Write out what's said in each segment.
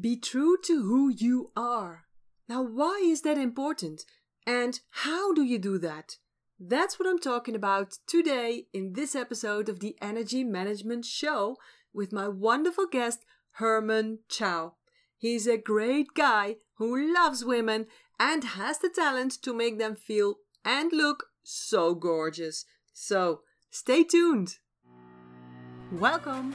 Be true to who you are. Now, why is that important? And how do you do that? That's what I'm talking about today in this episode of the Energy Management Show with my wonderful guest, Herman Chow. He's a great guy who loves women and has the talent to make them feel and look so gorgeous. So, stay tuned. Welcome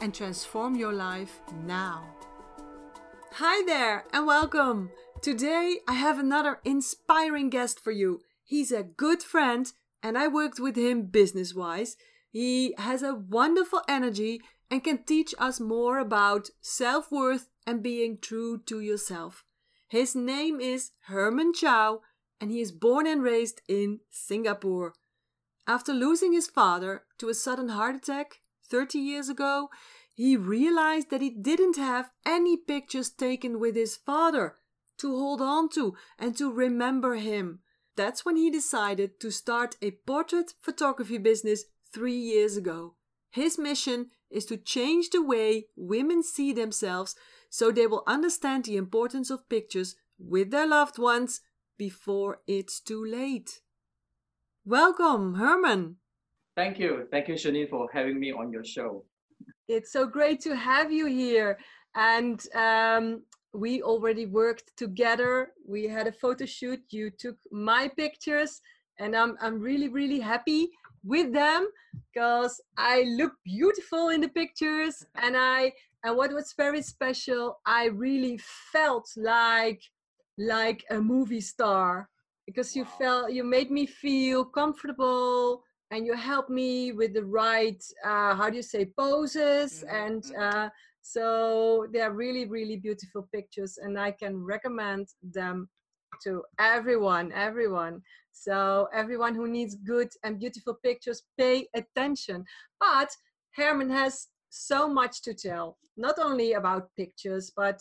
and transform your life now. Hi there and welcome. Today I have another inspiring guest for you. He's a good friend and I worked with him business wise. He has a wonderful energy and can teach us more about self worth and being true to yourself. His name is Herman Chow and he is born and raised in Singapore. After losing his father to a sudden heart attack 30 years ago, he realized that he didn't have any pictures taken with his father to hold on to and to remember him. That's when he decided to start a portrait photography business three years ago. His mission is to change the way women see themselves so they will understand the importance of pictures with their loved ones before it's too late. Welcome, Herman. Thank you. Thank you, Janine, for having me on your show. It's so great to have you here. And um, we already worked together. We had a photo shoot. You took my pictures, and I'm, I'm really, really happy with them because I look beautiful in the pictures. And I and what was very special, I really felt like like a movie star because you wow. felt you made me feel comfortable and you help me with the right uh, how do you say poses mm-hmm. and mm-hmm. uh, so they're really really beautiful pictures and i can recommend them to everyone everyone so everyone who needs good and beautiful pictures pay attention but herman has so much to tell not only about pictures but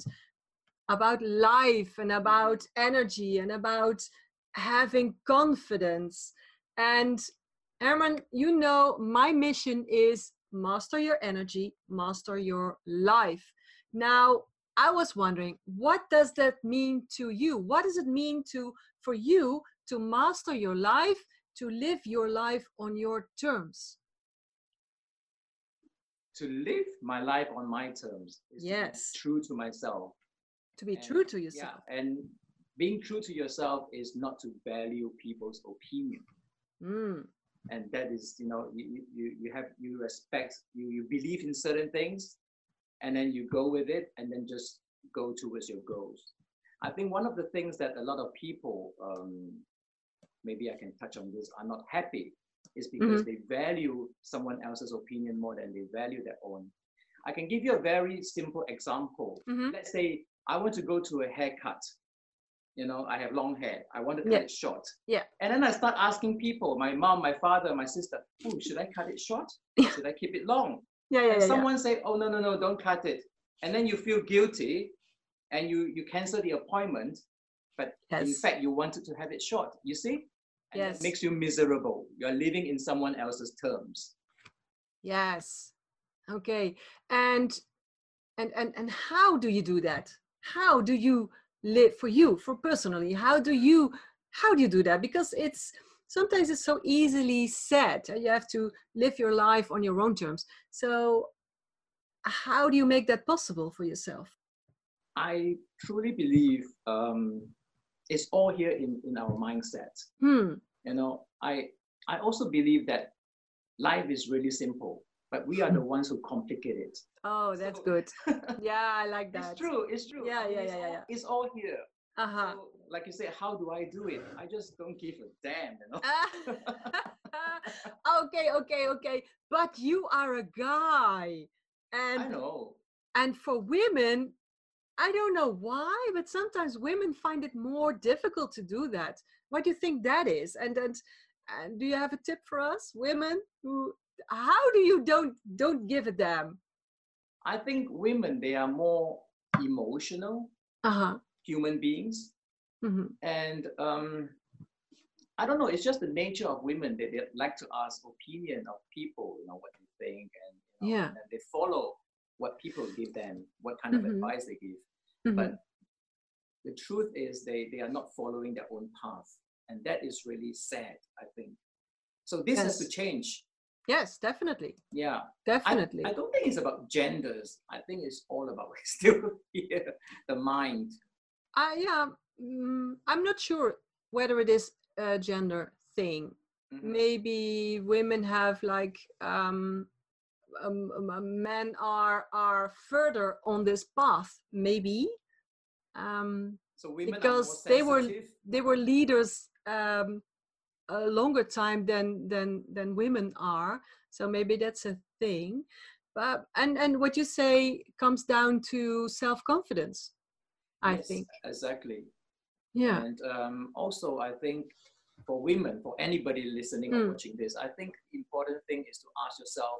about life and about energy and about having confidence. And Herman, you know, my mission is master your energy, master your life. Now, I was wondering, what does that mean to you? What does it mean to for you to master your life, to live your life on your terms? To live my life on my terms. yes. To true to myself. To be and, true to yourself. Yeah, and being true to yourself is not to value people's opinion. Mm. And that is, you know, you, you, you have, you respect, you, you believe in certain things, and then you go with it, and then just go towards your goals. I think one of the things that a lot of people, um, maybe I can touch on this, are not happy is because mm-hmm. they value someone else's opinion more than they value their own. I can give you a very simple example. Mm-hmm. Let's say I want to go to a haircut you know, I have long hair. I want to cut yeah. it short. Yeah. And then I start asking people, my mom, my father, my sister, oh, should I cut it short? Should I keep it long? Yeah, yeah, and yeah someone yeah. say, oh, no, no, no, don't cut it. And then you feel guilty and you, you cancel the appointment. But yes. in fact, you wanted to have it short. You see? And yes. it makes you miserable. You're living in someone else's terms. Yes. Okay. And and and and how do you do that? How do you live for you for personally how do you how do you do that? Because it's sometimes it's so easily said you have to live your life on your own terms. So how do you make that possible for yourself? I truly believe um, it's all here in, in our mindset. Hmm. you know i i also believe that life is really simple but we are the ones who complicate it. Oh, that's so, good. Yeah, I like that. It's true. It's true. Yeah, yeah, yeah, yeah, yeah. It's all here. Uh huh. So, like you say, how do I do it? I just don't give a damn, you know. okay, okay, okay. But you are a guy, and I know. And for women, I don't know why, but sometimes women find it more difficult to do that. What do you think that is? And and, and do you have a tip for us, women who how do you don't don't give a damn? I think women they are more emotional Uh-huh. human beings, hmm and um, I don't know. It's just the nature of women. that they like to ask opinion of people. You know what they think, and, you know, Yeah. and they follow what people give them, what kind of advice they give. Mhm. But the truth is, they they are not following their own path, and that is really sad. I think. So this has to change. Yes, definitely. Yeah. Definitely. I don't think it's about genders. I think it's all about still the mind. I yeah, mm, I'm not sure whether it is a gender thing. Mhm. Maybe women have like um, um, um, um, men are are further on this path. Maybe um, So women because they were they were leaders um, a longer time than than than women are. So maybe that's a thing. But and and what you say comes down to self confidence. I Yes, think. exactly. Yeah. And um, also, I think for women, for anybody listening or Mm. watching this, I think the important thing is to ask yourself,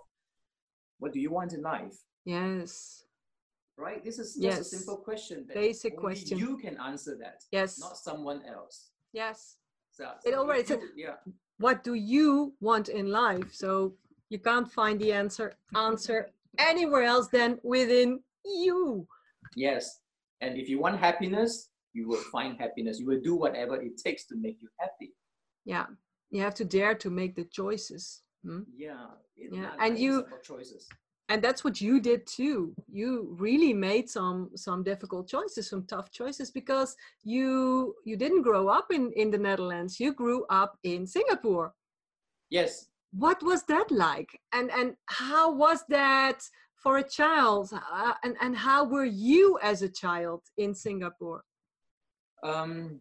what do you want in life? Yes. Right? This is just a simple question. Basic question. You can answer that, Yes. not someone else. Yes. It already said- yeah. What do you want in life? So you can't find the answer answer anywhere else than within you. Yes. And if you want happiness, you will find happiness. You will do whatever it takes to make you happy. Yeah. You have to dare to make the choices. hmm? Yeah. Yeah, and you- choices. And that's what you did too. You really made some some difficult choices some tough choices because you you didn't grow up in in the netherlands. You grew up in singapore. Yes. what was that like? And and how was that for a child? Uh, and and how were you as a child in singapore? Um,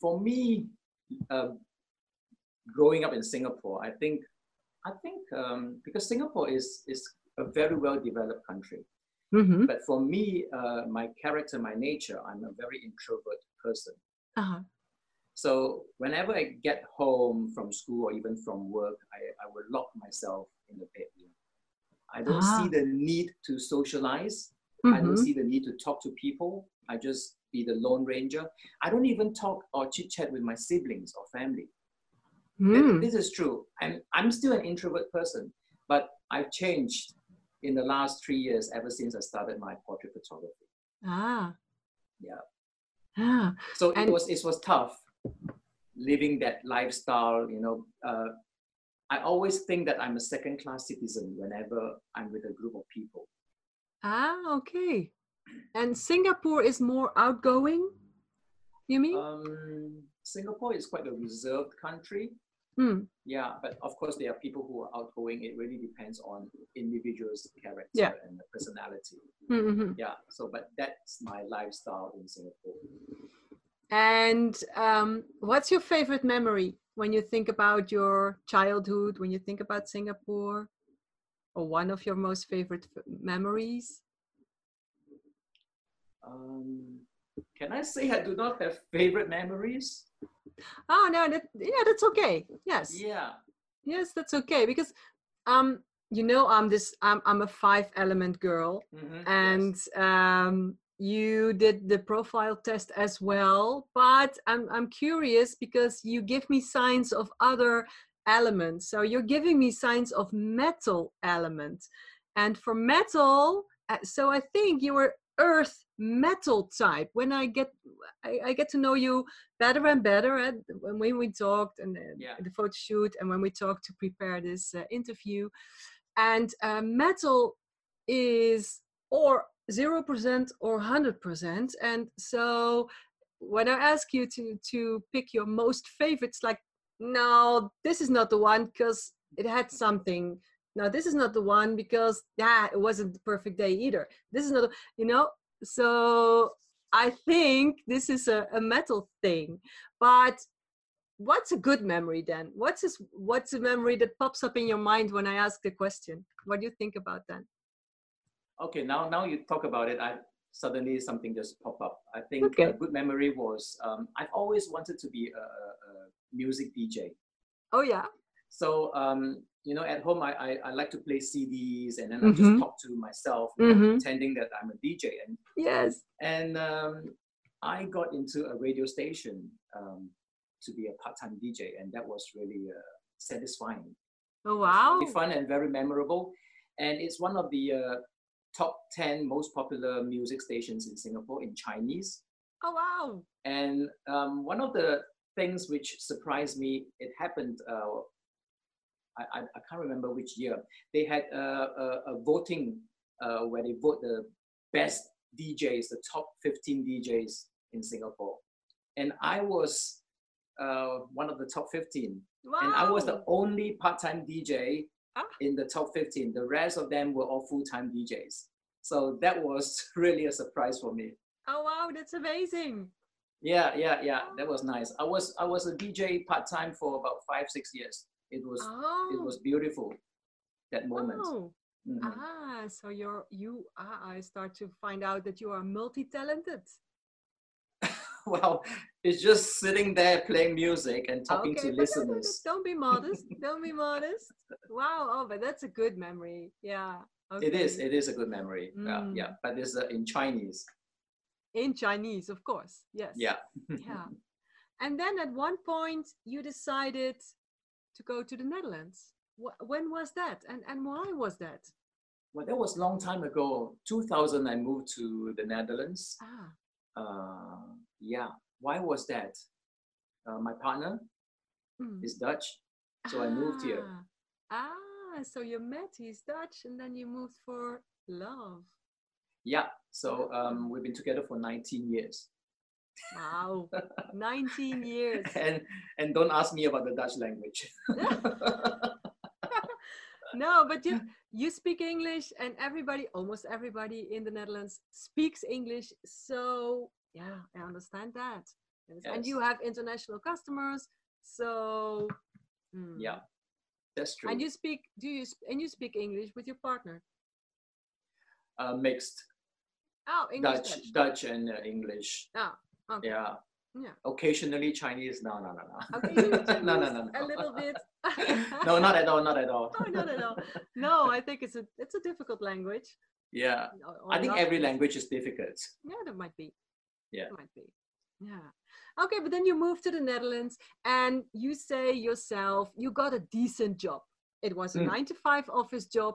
for me, uh, growing up in Singapore, I think, I think um, because Singapore is is a very well developed country. mm-hmm. But for me, uh, my character, my nature, I'm a very introvert person. uh-huh. So whenever I get home from school or even from work, I, I will lock myself in the bedroom. I don't Ah. see the need to socialize. I don't Mhm. see the need to talk to people. I just be the lone ranger. I don't even talk or chit chat with my siblings or family. Mm. This is true. I'm, I'm still an introvert person, but I've changed in the last three years ever since I started my portrait photography. ah Yeah. ah So And- it was it was tough living that lifestyle. You know, uh, I always think that I'm a second class citizen whenever I'm with a group of people. ah okay and singapore is more outgoing you mean Um, Singapore is quite a reserved country. Hmm. Yeah, but of course there are people who are outgoing. It really depends on individuals' character Yeah. and personality. Mhm. Yeah. So, but that's my lifestyle in Singapore. And um, what's your favorite memory when you think about your childhood, when you think about Singapore, or one of your most favorite f- memories? Um, can I say I do not have favorite memories? Oh no, that yeah, that's okay. Yes, Yeah. yes, that's okay because um, you know, I'm this, I'm I'm a five element girl, Mhm, yes. and um, you did the profile test as well. But I'm I'm curious because you give me signs of other elements. So you're giving me signs of metal element, and for metal, uh, so I think you were earth metal type. When I get I, I get to know you better and better and when we, we talked and uh, Yeah. the photo shoot and when we talked to prepare this uh, interview and uh, metal is or 0% or 100% and so when i ask you to to pick your most favorites like no this is not the one because it had something no this is not the one because yeah it wasn't the perfect day either this is not you know so i think this is a, a metal thing but what's a good memory then what's this, what's a memory that pops up in your mind when i ask the question what do you think about that Okay, now now you talk about it. I suddenly something just popped up. I think Okay. a good memory was um, I've always wanted to be a, a, a music DJ. Oh yeah. So um, you know, at home I, I, I like to play CDs and then I Mhm. just talk to myself, you know, pretending that I'm a DJ. And Yes. and um, I got into a radio station um, to be a part-time DJ, and that was really uh, satisfying. Oh wow. really fun and very memorable. And it's one of the uh, top 10 most popular music stations in Singapore in Chinese. Oh wow. And um, one of the things which surprised me, it happened, uh, I, I, I can't remember which year. They had a, a, a voting uh, where they vote the best DJs, the top 15 DJs in Singapore. And I was uh, one of the top 15 Wow. and I was the only part-time DJ Ah. in the top 15. The rest of them were all full-time DJs. So that was really a surprise for me. Oh wow, that's amazing. Yeah, yeah, yeah. That was nice. I was I was a DJ part-time for about five, six years. It was Oh. it was beautiful that moment. Oh. Mhm. Ah, so you're you ah, I start to find out that you are multi-talented. Well, it's just sitting there playing music and talking okay, to listeners. don't be modest. don't be modest. Wow. Oh, but that's a good memory. Yeah. It is. okay. It is a good memory. Yeah, Mm. yeah. But it's uh, in Chinese. In Chinese, of course. Yes. Yeah. yeah. And then at one point you decided to go to the Netherlands. Wh- when was that? And and why was that? Well, that was a long time ago. 2000, I moved to the Netherlands. Ah. Uh, yeah. Why was that? Uh, my partner mm. is Dutch, so I moved here. Ah, ah, so you met, he's Dutch, and then you moved for love. Yeah. So um, we've been together for 19 years. Wow. 19 years. And and don't ask me about the Dutch language. no, but you you speak English, and everybody, almost everybody in the Netherlands speaks English. So yeah, I understand that. Yes, And you have international customers, so hmm. yeah, that's true. And you speak? Do you and you speak English with your partner? uh, mixed Oh, English. Dutch, Dutch. Dutch and uh, English. Oh, okay. Yeah. Yeah. Occasionally Chinese. No, no, no, no. No, no, no, no. A little bit. no, not at all. Not at all. No, not at all. No, I think it's a it's a difficult language. Yeah. Or- or I think every language is difficult. Yeah, that might be. Yeah. It might be. Yeah. Okay, but then you moved to the Netherlands and you say yourself you got a decent job. It was a Mm. nine to five office job.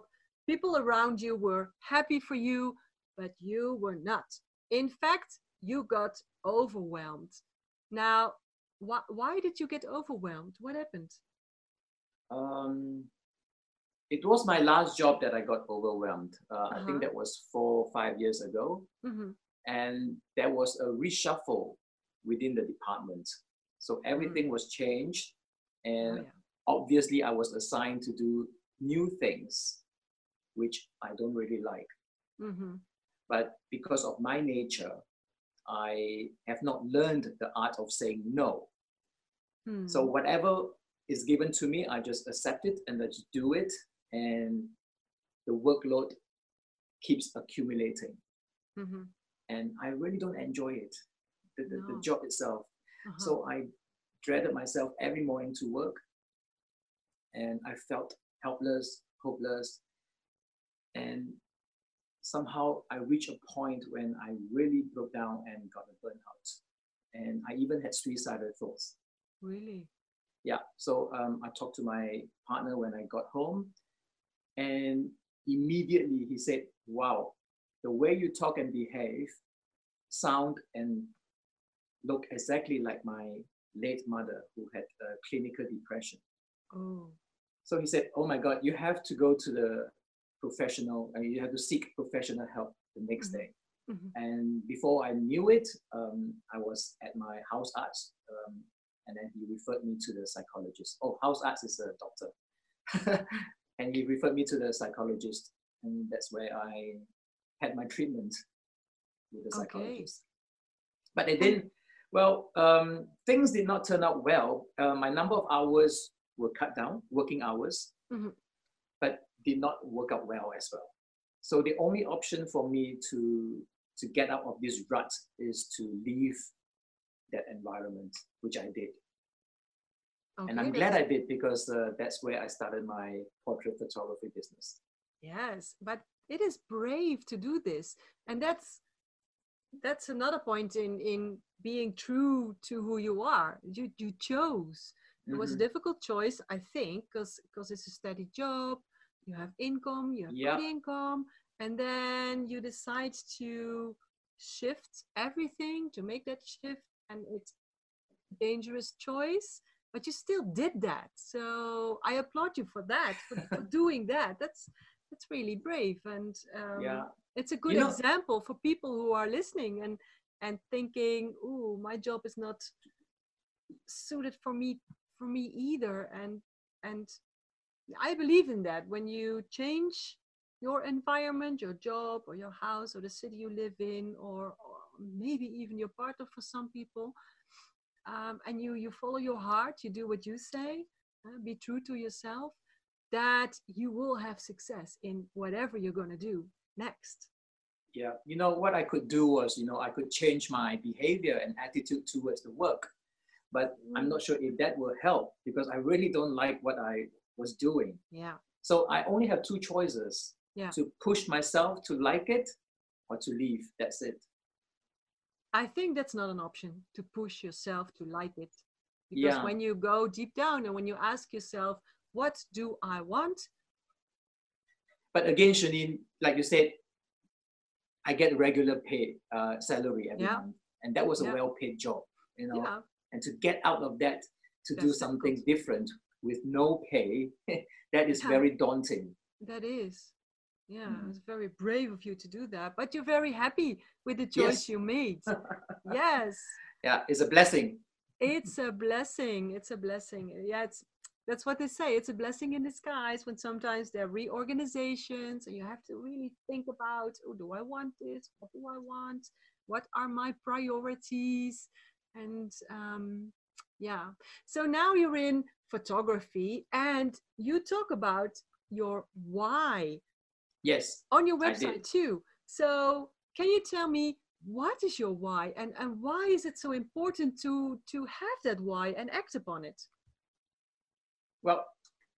People around you were happy for you, but you were not. In fact, you got overwhelmed. Now, why, why did you get overwhelmed? What happened? Um, it was my last job that I got overwhelmed. Uh, I Uh-huh. think that was four or five years ago. hmm and there was a reshuffle within the department. So everything was changed, and Oh, yeah. obviously I was assigned to do new things, which I don't really like. hmm But because of my nature, I have not learned the art of saying no. Hmm. So whatever is given to me, I just accept it and I just do it, and the workload keeps accumulating. Mhm. and I really don't enjoy it, the, the, the job itself. Uh-huh. So I dreaded myself every morning to work, and I felt helpless, hopeless, and somehow I reached a point when I really broke down and got a burnout, and I even had suicidal thoughts. really? Yeah, so um, I talked to my partner when I got home, and immediately he said, "Wow, the way you talk and behave, sound and look exactly like my late mother who had uh, clinical depression." Oh. So he said, "Oh my God, you have to go to the professional, and you have to seek professional help the next Mhm. day." Mhm. And before I knew it, um, I was at my huisarts, um, and then he referred me to the psychologist. Oh, huisarts is a doctor, and he referred me to the psychologist, and that's where I had my treatment with the psychologist. Okay. But it didn't. Well, um, things did not turn out well. Uh, my number of hours were cut down, working hours, Mhm. Did not work out well as well. So the only option for me to to get out of this rut is to leave that environment, which I did. Okay, and I'm glad I did because uh, that's where I started my portrait photography business. Yes, but it is brave to do this, and that's that's another point in in being true to who you are. You you chose. It was a Mhm. difficult choice, I think, because because it's a steady job. You have income, you have Yeah. good income, and then you decide to shift everything to make that shift, and it's a dangerous choice. But you still did that, so I applaud you for that, for, for doing that. That's that's really brave, and um, yeah, it's a good know- example for people who are listening and and thinking, "Oh, my job is not suited for me for me either." And and I believe in that. When you change your environment, your job, or your house, or the city you live in, or, or maybe even your partner for some people, um, and you you follow your heart, you do what you say, uh, be true to yourself, that you will have success in whatever you're going to do next. yeah. You know what I could do was, you know, I could change my behavior and attitude towards the work, but I'm Mm. not sure if that will help because I really don't like what I was doing. Yeah. So I only have two choices: Yeah. to push myself to like it, or to leave. That's it. I think that's not an option to push yourself to like it. Because Yeah. when you go deep down and when you ask yourself, what do I want? But again, Shanine, like you said, I get regular pay uh, salary every Yeah. month, and that was a Yeah. well-paid job. You know, and to get out of that to do That's something difficult. different with no pay, that is Yeah. very daunting. That is. Yeah, Mhm. it's very brave of you to do that. But you're very happy with the choice Yes. you made. yes. Yeah, it's a blessing. It's a blessing. It's a blessing. Yeah, it's that's what they say. It's a blessing in disguise when sometimes there are reorganizations and you have to really think about, oh, do I want this? What do I want? What are my priorities? And um, yeah. So now you're in photography and you talk about your why Yes. on your website too. So can you tell me what is your why and, and why is it so important to to have that why and act upon it? Well,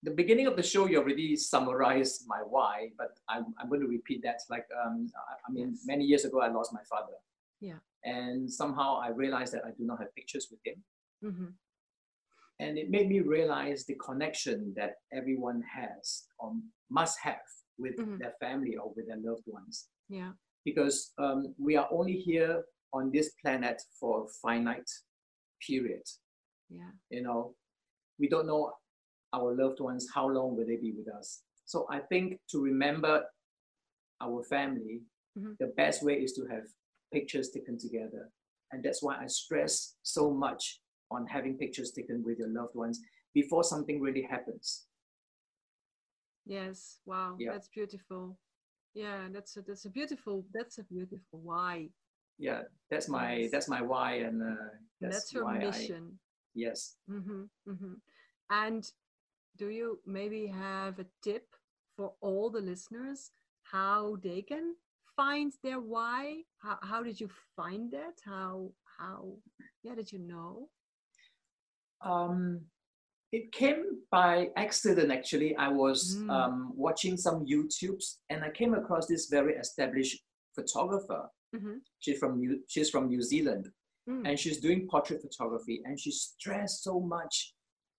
the beginning of the show, you already summarized my why, but I'm, I'm going to repeat that. Like, um, I, I mean, Yes. many years ago, I lost my father. Yeah. And somehow I realized that I do not have pictures with him. hmm And it made me realize the connection that everyone has or must have with Mhm. their family or with their loved ones. Yeah. Because um, we are only here on this planet for a finite period. Yeah. you know we don't know our loved ones how long will they be with us so i think to remember our family Mhm. the best way is to have pictures taken together and that's why i stress so much on having pictures taken with your loved ones before something really happens Yes. Wow. Yeah. That's beautiful. Yeah, that's a that's a beautiful that's a beautiful why. yeah that's my Yes. that's my why and uh, that's, that's your why mission. I, yes hmm hmm And do you maybe have a tip for all the listeners how they can find their why? How, how did you find that? How how yeah did you know? Um, it came by accident, actually. I was Mm. um, watching some YouTubes and I came across this very established photographer. hmm She's from New, she's from New Zealand Mm. and she's doing portrait photography and she stressed so much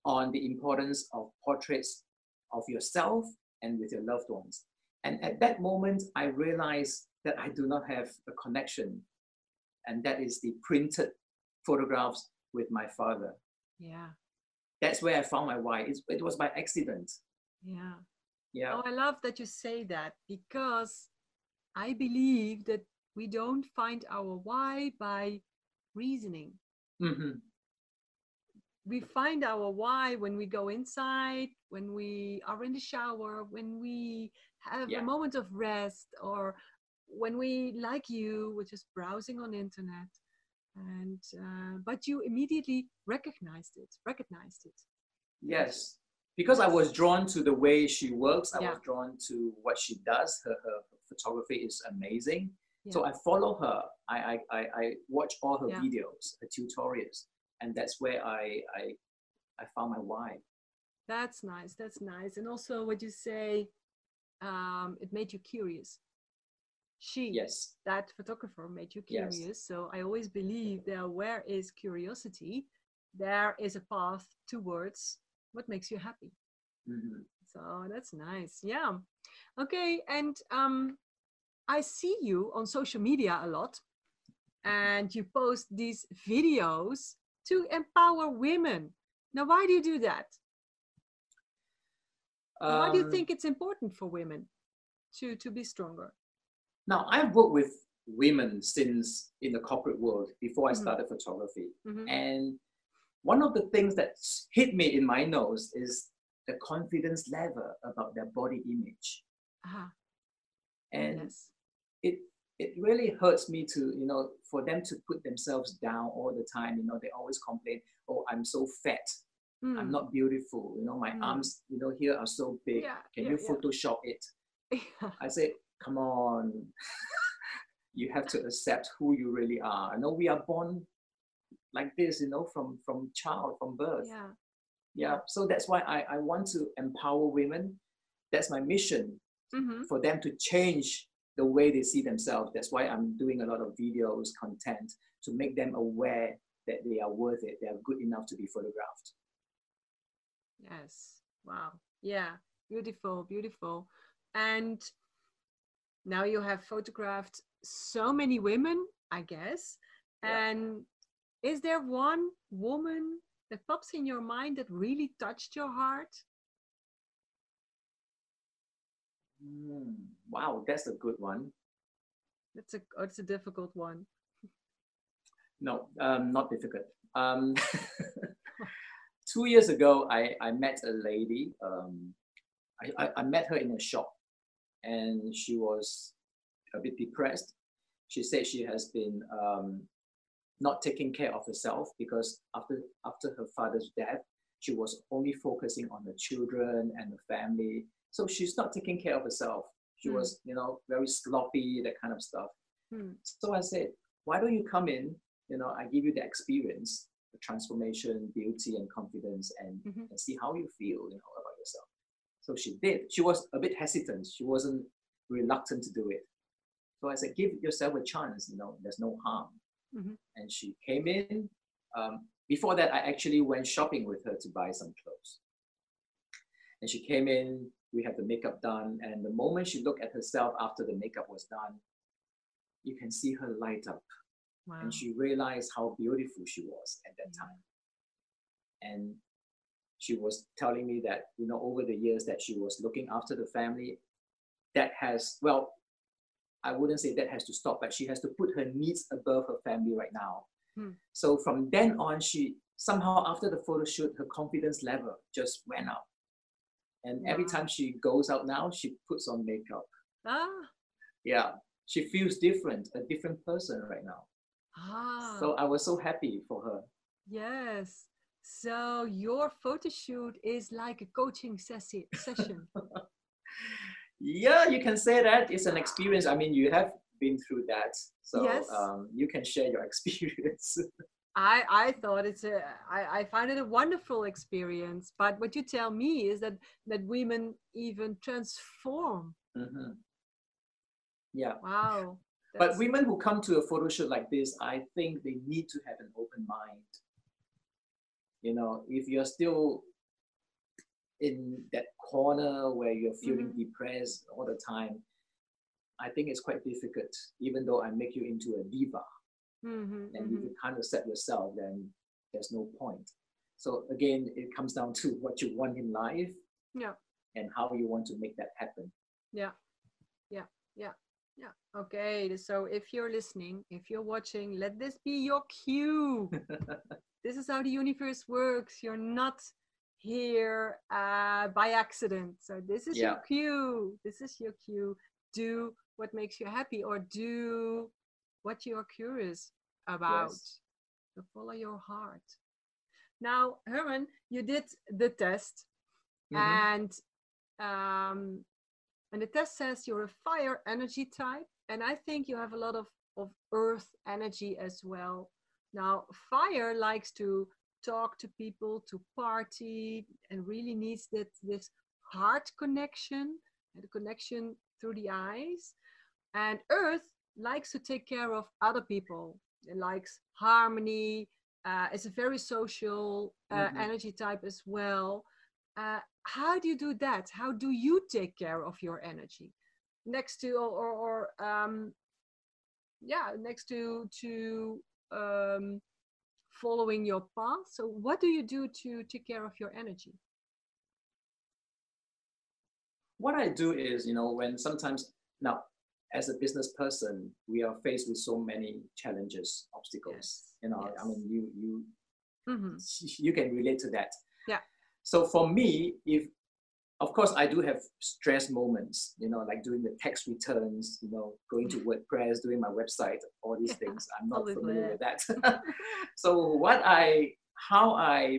on the importance of portraits of yourself and with your loved ones. And at that moment, I realized that I do not have a connection, and that is the printed photographs with my father Yeah, that's where I found my why. It's, it was by accident. yeah. Yeah. Oh, I love that you say that because I believe that we don't find our why by reasoning. hmm we find our why when we go inside, when we are in the shower, when we have Yeah. a moment of rest, or when we, like you, were just browsing on internet. And uh, but you immediately recognized it, recognized it. Yes. Because I was drawn to the way she works, I Yeah. was drawn to what she does. Her, her photography is amazing. So I follow her. I, I, I, I watch all her Yeah. videos, her tutorials, and that's where I, I, I found my why. That's nice. That's nice. And also, what you say, um, it made you curious. She, Yes. that photographer, made you Yes. curious. So I always believe that where is curiosity, there is a path towards what makes you happy. Mhm. So that's nice. Yeah. Okay. And um, I see you on social media a lot, and you post these videos to empower women. Now, why do you do that? And why do you Um, think it's important for women to to be stronger? Now, I've worked with women since in the corporate world before I Mhm. started photography. Mhm. And one of the things that hit me in my nose is the confidence level about their body image. Ah, And yes. it it really hurts me to, you know, for them to put themselves down all the time. You know, they always complain, oh, I'm so fat. I'm Mm. not beautiful. You know, my Mm. arms, you know, here are so big. Yeah, Can yeah, you yeah. Photoshop it? I said, come on. you have to accept who you really are. I know we are born like this, you know, from from child, from birth. yeah. Yeah. So that's why I, I want to empower women. That's my mission hmm for them to change the way they see themselves. That's why I'm doing a lot of videos, content to make them aware that they are worth it. They are good enough to be photographed. Yes. Wow. Yeah. Beautiful. Beautiful. And now you have photographed so many women, I guess. Yeah. And is there one woman that pops in your mind that really touched your heart? Hmm, wow, that's a good one. That's a it's a difficult one. No, um, not difficult. Um, two years ago, I, I met a lady. Um, I, I, I met her in a shop and she was a bit depressed. She said she has been um, not taking care of herself because after, after her father's death, she was only focusing on the children and the family. So she's not taking care of herself. She Hmm. was, you know, very sloppy, that kind of stuff. Hmm. So I said, why don't you come in? You know, I give you the experience, the transformation, beauty, and confidence, and, Mhm. and see how you feel, you know, about yourself. So she did. She was a bit hesitant. She wasn't reluctant to do it. So I said, give yourself a chance. You know, there's no harm. Mhm. And she came in. Um, before that, I actually went shopping with her to buy some clothes. And she came in. We had the makeup done, and the moment she looked at herself after the makeup was done, you can see her light up Wow. and she realized how beautiful she was at that Yeah. time and she was telling me that you know over the years that she was looking after the family that has well i wouldn't say that has to stop but she has to put her needs above her family right now Hmm. so from then on she somehow after the photo shoot her confidence level just went up and every time she goes out now she puts on makeup ah. yeah she feels different a different person right now Ah. so i was so happy for her Yes. So your photo shoot is like a coaching sessi- session. Yeah, you can say that it's an experience. I mean, you have been through that, so Yes. um, you can share your experience. I I thought it's a I, I find it a wonderful experience. But what you tell me is that that women even transform. Mhm. Yeah, Wow. but women who come to a photo shoot like this, I think they need to have an open mind. You know, if you're still in that corner where you're feeling Mhm. depressed all the time, I think it's quite difficult. Even though I make you into a diva, Mhm, and mhm. if you can't accept yourself, then there's no point. So again, it comes down to what you want in life Yeah. and how you want to make that happen. Yeah. Yeah. Yeah. Yeah. Okay. So if you're listening, if you're watching, let this be your cue. this is how the universe works. You're not here uh, by accident. So this is your cue. This is your cue. Do what makes you happy or do what you're curious about. Yes. So follow your heart. Now, Herman, you did the test Mhm. and um, and the test says you're a fire energy type and I think you have a lot of of earth energy as well. Now, fire likes to talk to people, to party, and really needs that this heart connection, the connection through the eyes. And earth likes to take care of other people. It likes harmony. Uh, it's a very social uh, mm-hmm. energy type as well. Uh, how do you do that? How do you take care of your energy? Next to or or um, yeah, next to to um, following your path. So, what do you do to take care of your energy? What I do is, you know, when sometimes now as a business person, we are faced with so many challenges, obstacles. Yes. You know, yes. I mean, you you mm-hmm. you can relate to that. Yeah. So for me, if of course I do have stress moments, you know, like doing the tax returns, you know, going to WordPress, doing my website, all these things. I'm not familiar with that. so what I how I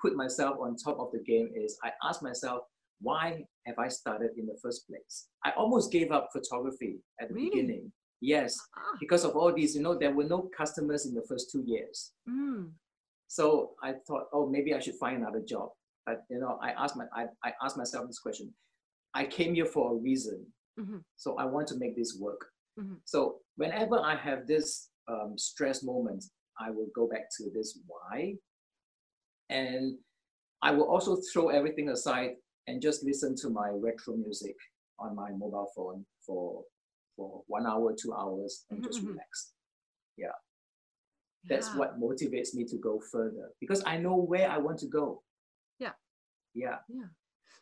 put myself on top of the game is I ask myself, why have I started in the first place? I almost gave up photography at the really? beginning. Yes, ah. because of all these, you know, there were no customers in the first two years. Mm. So I thought, oh, maybe I should find another job. But you know, I asked my I, I asked myself this question. I came here for a reason. Mm-hmm. So I want to make this work. Mm-hmm. So whenever I have this um, stress moment, I will go back to this why. And I will also throw everything aside and just listen to my retro music on my mobile phone for for one hour, two hours, and just mm-hmm. relax. Yeah. That's yeah. what motivates me to go further because I know where I want to go. Yeah. Yeah.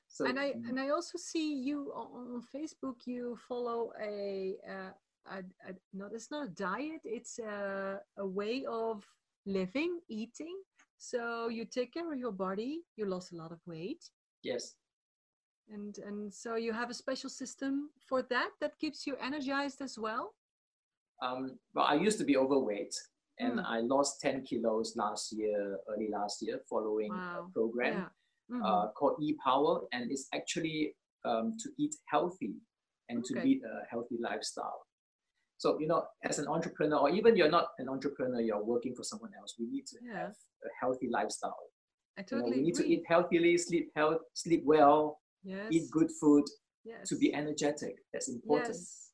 So, and I mm. and I also see you on, on Facebook. You follow a, a, a, a not it's not a diet. It's a, a way of living, eating. So you take care of your body. You lost a lot of weight. Yes and and so you have a special system for that that keeps you energized as well um, well i used to be overweight and mm. i lost 10 kilos last year early last year following wow. a program yeah. Mm-hmm. uh, called e-power and it's actually um, to eat healthy and okay. to lead a healthy lifestyle so you know as an entrepreneur or even you're not an entrepreneur you're working for someone else we need to have a healthy lifestyle I totally you know, we need agree. to eat healthily sleep health sleep well yes. eat good food yes. to be energetic. That's important. Yes.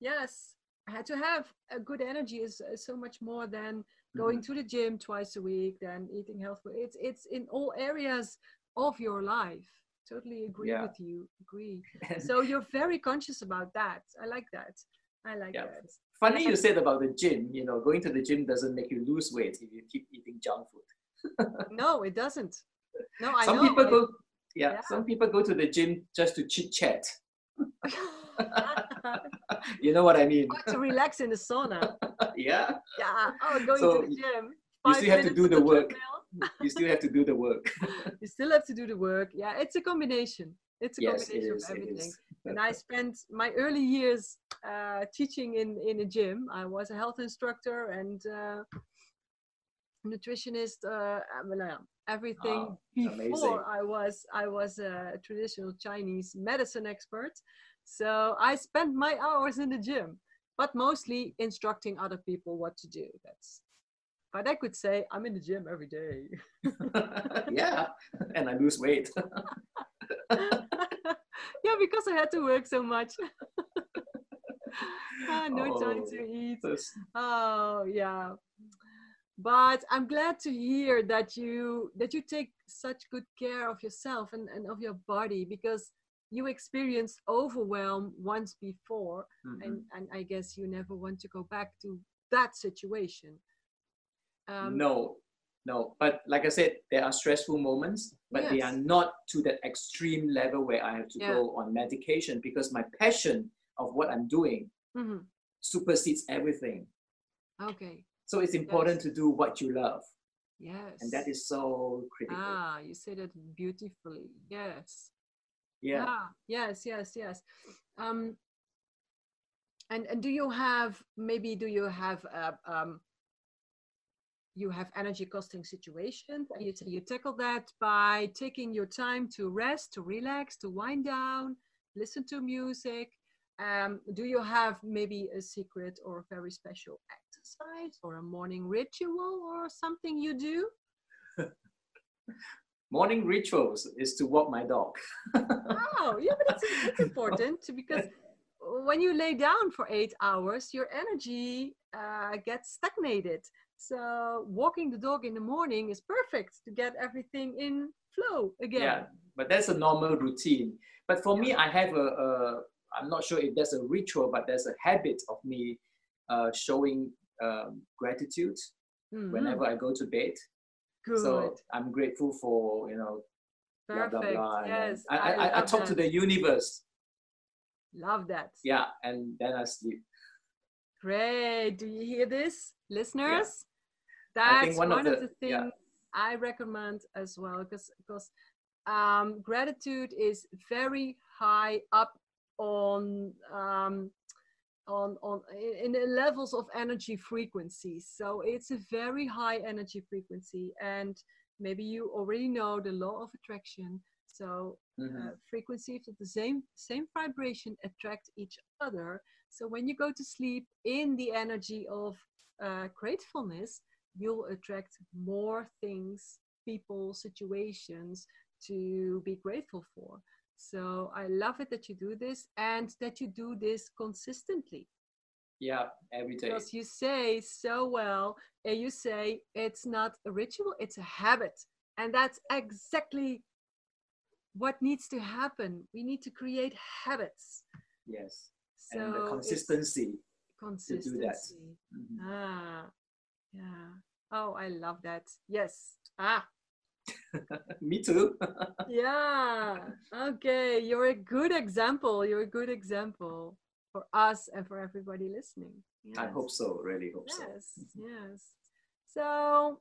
Yes. I had to have a good energy is, is so much more than going mm-hmm. to the gym twice a week than eating healthy. It's it's in all areas of your life. Totally agree yeah. with you. Agree. so you're very conscious about that. I like that. I like yeah. that. Funny you said about the gym. You know, going to the gym doesn't make you lose weight if you keep eating junk food. no, it doesn't. No, I Some know. people go yeah, yeah. some people go to the gym just to chit chat. you know what I mean? to relax in the sauna. yeah. Yeah. Oh, going so to the gym. You still have to do the, the work. You still have to do the work. you still have to do the work. Yeah, it's a combination. It's a yes, combination of everything. and I spent my early years uh, teaching in in a gym. I was a health instructor and uh, nutritionist. Uh, everything oh, before amazing. I was I was a traditional Chinese medicine expert. So I spent my hours in the gym, but mostly instructing other people what to do. That's but I could say I'm in the gym every day. yeah, and I lose weight. yeah, because I had to work so much. ah, no oh, time to eat. Oh yeah but i'm glad to hear that you that you take such good care of yourself and, and of your body because you experienced overwhelm once before mm-hmm. and, and i guess you never want to go back to that situation um, no no but like i said there are stressful moments but yes. they are not to that extreme level where i have to yeah. go on medication because my passion of what i'm doing mm-hmm. supersedes everything okay so it's important yes. to do what you love. Yes. And that is so critical. Ah, you said it beautifully. Yes. Yeah. Ah, yes, yes, yes. Um, and and do you have maybe do you have uh, um, you have energy costing situations and you, you tackle that by taking your time to rest to relax to wind down listen to music um, do you have maybe a secret or a very special exercise or a morning ritual or something you do? morning rituals is to walk my dog. oh, yeah, but it's, it's important because when you lay down for eight hours, your energy uh, gets stagnated. So walking the dog in the morning is perfect to get everything in flow again. Yeah, but that's a normal routine. But for me, I have a, a I'm not sure if there's a ritual, but there's a habit of me uh, showing um, gratitude mm-hmm. whenever I go to bed. Good. So I'm grateful for you know. Perfect. Blah, blah, blah. Yes. I, I, I, I talk that. to the universe. Love that. Yeah, and then I sleep. Great. Do you hear this, listeners? That's one, one, of the, of the things yeah. I recommend as well because because um, gratitude is very high up on um, on on in the levels of energy frequencies so it's a very high energy frequency and maybe you already know the law of attraction so mm-hmm. uh, frequencies of the same same vibration attract each other so when you go to sleep in the energy of uh, gratefulness you'll attract more things people situations to be grateful for so I love it that you do this and that you do this consistently. Yeah, every day. Because you say so well, and you say it's not a ritual, it's a habit. And that's exactly what needs to happen. We need to create habits. Yes. So and the consistency. Consistency. To do that. Mm-hmm. Ah, yeah. Oh, I love that. Yes. Ah, Me too. yeah. Okay. You're a good example. You're a good example for us and for everybody listening. Yes. I hope so. Really hope yes, so. Yes. Yes. So,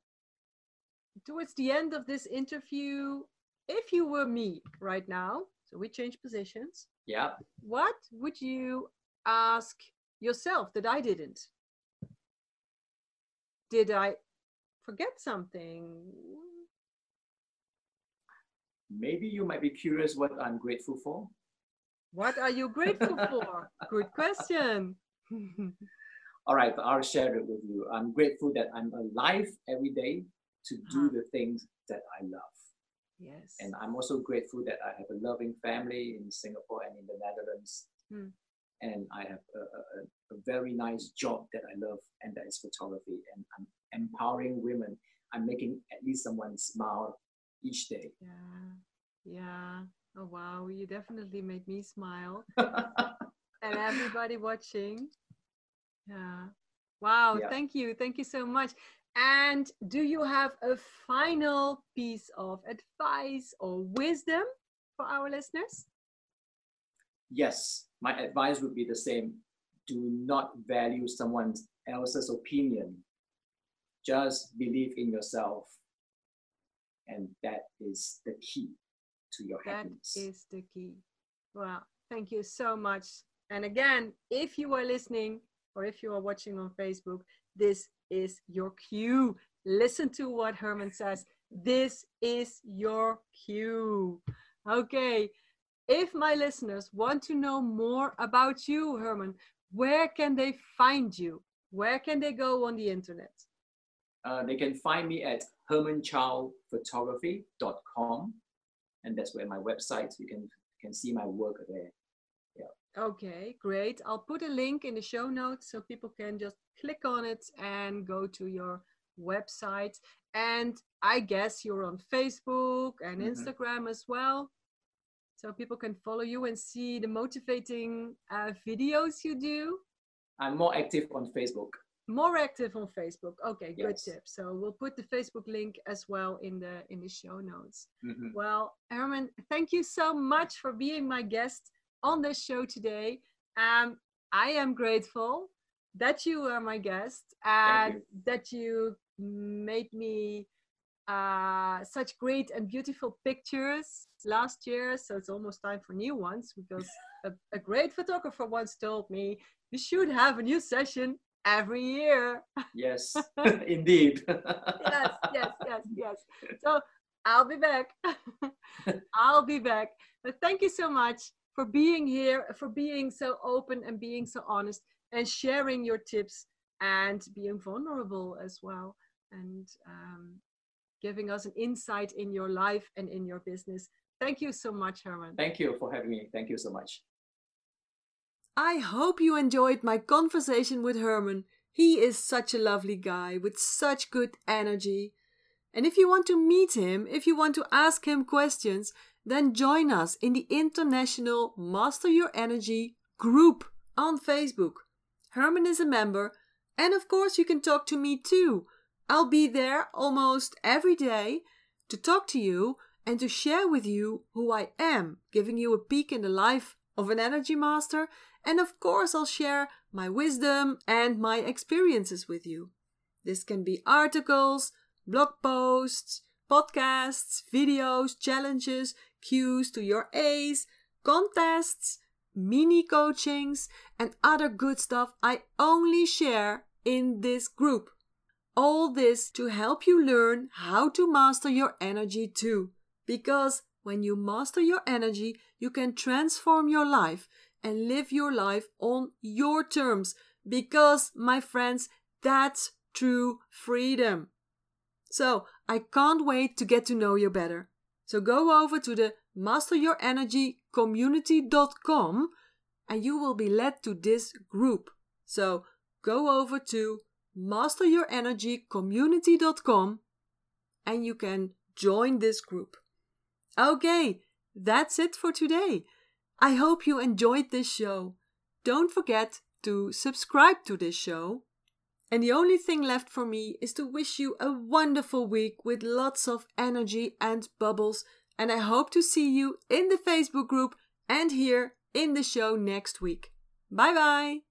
towards the end of this interview, if you were me right now, so we change positions. Yeah. What would you ask yourself that I didn't? Did I forget something? maybe you might be curious what I'm grateful for. What are you grateful for? Good question. All right, I'll share it with you. I'm grateful that I'm alive every day to do uh-huh. the things that I love. Yes. And I'm also grateful that I have a loving family in Singapore and in the Netherlands. Hmm. And I have a, a, a, very nice job that I love, and that is photography. And I'm empowering women. I'm making at least someone smile each day. Yeah. Yeah. Oh wow, you definitely made me smile. and everybody watching. Yeah. Wow, yeah. thank you. Thank you so much. And do you have a final piece of advice or wisdom for our listeners? Yes, my advice would be the same. Do not value someone else's opinion. Just believe in yourself and that is the key to your that happiness. That is the key. Well, thank you so much. And again, if you are listening or if you are watching on Facebook, this is your cue. Listen to what Herman says. This is your cue. Okay. If my listeners want to know more about you, Herman, where can they find you? Where can they go on the internet? Uh, they can find me at hermanchowphotography.com. And that's where my website, you can, can see my work there. Yeah. Okay, great. I'll put a link in the show notes so people can just click on it and go to your website. And I guess you're on Facebook and mm-hmm. Instagram as well. So people can follow you and see the motivating uh, videos you do. I'm more active on Facebook. More active on facebook. Okay good tip. So we'll put the facebook link as well in the in the show notes. Mm-hmm. well herman thank you so much for being my guest on this show today. Um i am grateful that you are my guest and you. that you made me uh, such great and beautiful pictures last year so it's almost time for new ones because a, a great photographer once told me you should have a new session every year. Yes, indeed. yes, yes, yes, yes. So I'll be back. I'll be back. But thank you so much for for being here, for being so open and being so honest and sharing your tips and being vulnerable as well and um, giving us an insight in your life and in your business. Thank you so much, Herman. Thank you for having me. Thank you so much. I hope you enjoyed my conversation with Herman. He is such a lovely guy with such good energy. And if you want to meet him, if you want to ask him questions, then join us in the International Master Your Energy group on Facebook. Herman is a member, and of course, you can talk to me too. I'll be there almost every day to talk to you and to share with you who I am, giving you a peek in the life of an energy master. And of course, I'll share my wisdom and my experiences with you. This can be articles, blog posts, podcasts, videos, challenges, cues to your A's, contests, mini coachings, and other good stuff I only share in this group. All this to help you learn how to master your energy too. Because when you master your energy, you can transform your life and live your life on your terms. Because, my friends, that's true freedom. So, I can't wait to get to know you better. So, go over to the masteryourenergycommunity.com and you will be led to this group. So, go over to masteryourenergycommunity.com and you can join this group. Okay, that's it for today. I hope you enjoyed this show. Don't forget to subscribe to this show. And the only thing left for me is to wish you a wonderful week with lots of energy and bubbles. And I hope to see you in the Facebook group and here in the show next week. Bye bye.